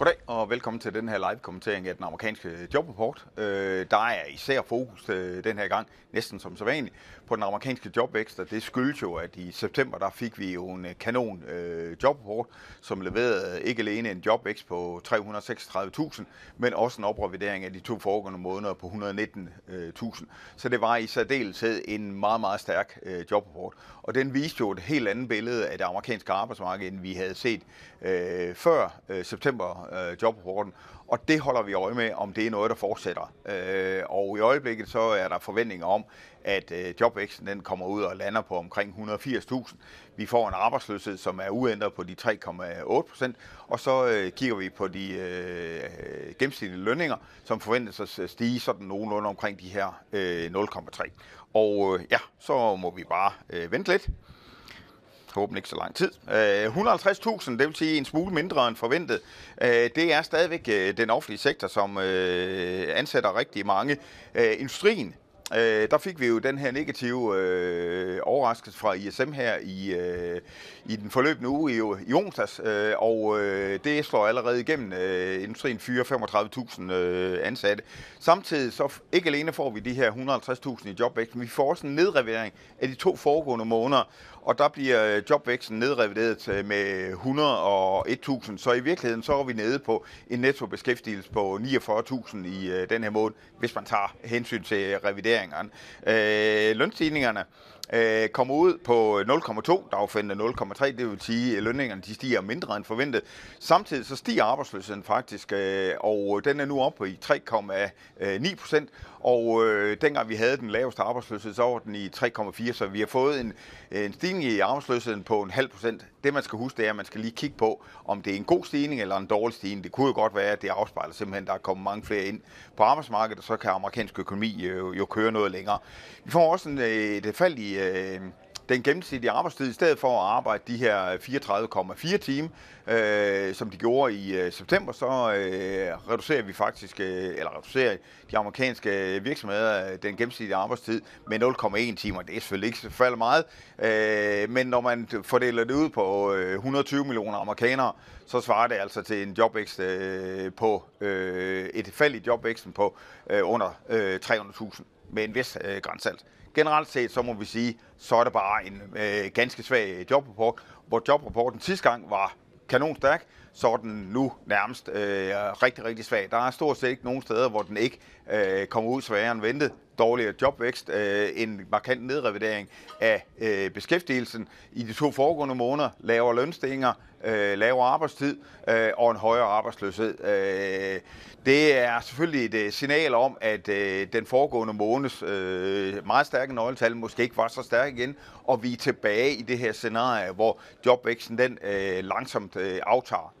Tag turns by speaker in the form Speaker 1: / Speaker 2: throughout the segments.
Speaker 1: Goddag og velkommen til den her live-kommentering af den amerikanske jobrapport. Øh, der er især fokus øh, den her gang, næsten som så vanligt, på den amerikanske jobvækst, og det skyldes jo, at i september der fik vi jo en øh, kanon øh, jobrapport, som leverede øh, ikke alene en jobvækst på 336.000, men også en oprevidering af de to foregående måneder på 119.000. Øh, så det var i særdeleshed en meget, meget stærk øh, jobrapport, og den viste jo et helt andet billede af det amerikanske arbejdsmarked, end vi havde set øh, før øh, september øh, jobrapporten, og det holder vi øje med, om det er noget, der fortsætter. Øh, og i øjeblikket så er der forventninger om, at øh, jobvæksten den kommer ud og lander på omkring 180.000. Vi får en arbejdsløshed, som er uændret på de 3,8 procent, og så øh, kigger vi på de øh, gennemsnitlige lønninger, som forventes at stige sådan nogenlunde omkring de her øh, 0,3. Og øh, ja, så må vi bare øh, vente lidt. Håber ikke så lang tid. Øh, 150.000, det vil sige en smule mindre end forventet. Øh, det er stadigvæk øh, den offentlige sektor, som ansætter rigtig mange. Industrien øh, der fik vi jo den her negative øh, overraskelse fra ISM her i, øh, i den forløbende uge i, i onsdags, øh, og øh, det slår allerede igennem. Øh, industrien fyrer 35.000 øh, ansatte. Samtidig så ikke alene får vi de her 150.000 i jobvækst, men vi får også en nedrevidering af de to foregående måneder, og der bliver øh, jobvæksten nedrevideret øh, med 101.000, så i virkeligheden så er vi nede på en nettobeskæftigelse på 49.000 i øh, den her måned, hvis man tager hensyn til revidering revideringerne. Øh, lønstigningerne øh, kommer ud på 0,2, dagfændende 0,3, det vil sige, at lønningerne de stiger mindre end forventet. Samtidig så stiger arbejdsløsheden faktisk, øh, og øh, den er nu oppe i 3,9 procent, og øh, dengang vi havde den laveste arbejdsløshed, så var den i 3,4, så vi har fået en, en stigning i arbejdsløsheden på en halv procent. Det man skal huske, det er, at man skal lige kigge på, om det er en god stigning eller en dårlig stigning. Det kunne jo godt være, at det afspejler simpelthen, at der er kommet mange flere ind på arbejdsmarkedet, og så kan amerikansk økonomi jo, jo køre noget længere. Vi får også en, øh, et fald i øh, den gennemsnitlige arbejdstid, i stedet for at arbejde de her 34,4 timer, øh, som de gjorde i øh, september, så øh, reducerer vi faktisk, øh, eller reducerer de amerikanske virksomheder øh, den gennemsnitlige arbejdstid med 0,1 timer. Det er selvfølgelig ikke så meget, øh, men når man fordeler det ud på øh, 120 millioner amerikanere, så svarer det altså til en jobvækst øh, på øh, et fald i jobvæksten på øh, under øh, 300.000 med en vis øh, grænsalt. Generelt set, så må vi sige, så er det bare en øh, ganske svag øh, jobrapport, hvor jobrapporten sidste gang var kanonstærk, så er den nu nærmest øh, rigtig, rigtig svag. Der er stort set ikke nogen steder, hvor den ikke øh, kommer ud sværere end ventet. Dårligere jobvækst, øh, en markant nedrevidering af øh, beskæftigelsen i de to foregående måneder, lavere lønstillinger, øh, lavere arbejdstid øh, og en højere arbejdsløshed. Øh, det er selvfølgelig et øh, signal om, at øh, den foregående måneds øh, meget stærke nøgletal måske ikke var så stærk igen, og vi er tilbage i det her scenarie, hvor jobvæksten den øh, langsomt øh, aftager.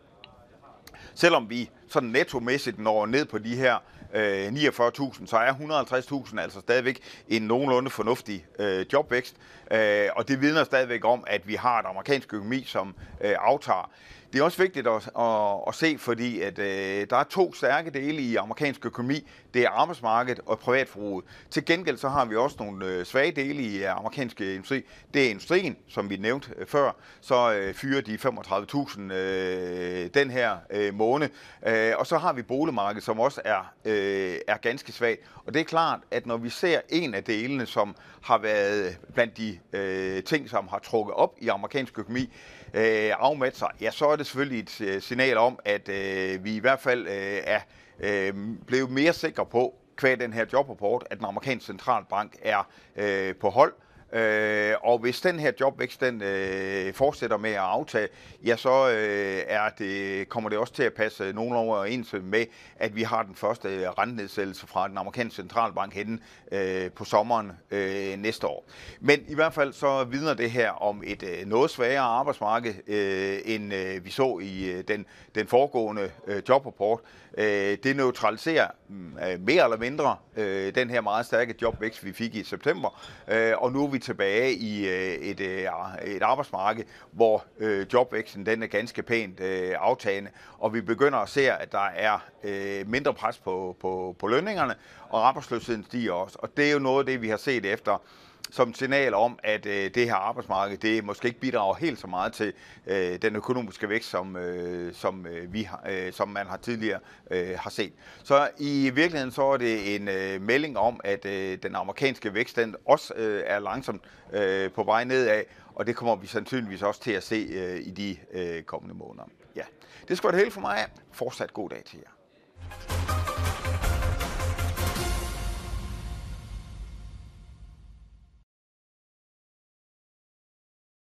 Speaker 1: Selvom vi sådan nettomæssigt når ned på de her øh, 49.000, så er 150.000 altså stadigvæk en nogenlunde fornuftig øh, jobvækst. Øh, og det vidner stadigvæk om, at vi har et amerikansk økonomi, som øh, aftager. Det er også vigtigt at, at, at se, fordi at, øh, der er to stærke dele i amerikansk økonomi. Det er arbejdsmarkedet og privatforbruget. Til gengæld så har vi også nogle øh, svage dele i øh, amerikansk øh, industri. Det er industrien, som vi nævnte øh, før. Så øh, fyrer de 35.000 øh, den her øh, måned. Øh, og så har vi boligmarkedet, som også er, øh, øh, er ganske svagt. Og det er klart, at når vi ser en af delene, som har været blandt de øh, ting, som har trukket op i amerikansk økonomi, øh, afmat sig, ja, så er det selvfølgelig et øh, signal om, at øh, vi i hvert fald øh, er øh, blevet mere sikre på, kvæg den her jobrapport, at den amerikanske centralbank er øh, på hold, Øh, og hvis den her jobvækst den øh, fortsætter med at aftage, ja, så øh, er det, kommer det også til at passe nogen overens med, at vi har den første øh, rentenedsættelse fra den amerikanske centralbank henne øh, på sommeren øh, næste år. Men i hvert fald så vidner det her om et øh, noget svagere arbejdsmarked, øh, end øh, vi så i øh, den, den foregående øh, jobrapport. Øh, det neutraliserer mm, øh, mere eller mindre øh, den her meget stærke jobvækst, vi fik i september, øh, og nu er vi tilbage i øh, et, øh, et arbejdsmarked, hvor øh, jobvæksten den er ganske pænt øh, aftagende, og vi begynder at se, at der er øh, mindre pres på, på, på lønningerne, og arbejdsløsheden stiger også. Og det er jo noget af det, vi har set efter som signal om, at øh, det her arbejdsmarked, det måske ikke bidrager helt så meget til øh, den økonomiske vækst, som, øh, som, øh, vi har, øh, som man har tidligere øh, har set. Så i virkeligheden så er det en øh, melding om, at øh, den amerikanske vækst den også øh, er langsomt øh, på vej nedad, og det kommer vi sandsynligvis også til at se øh, i de øh, kommende måneder. Ja, det skal være det hele for mig. Fortsat god dag til jer.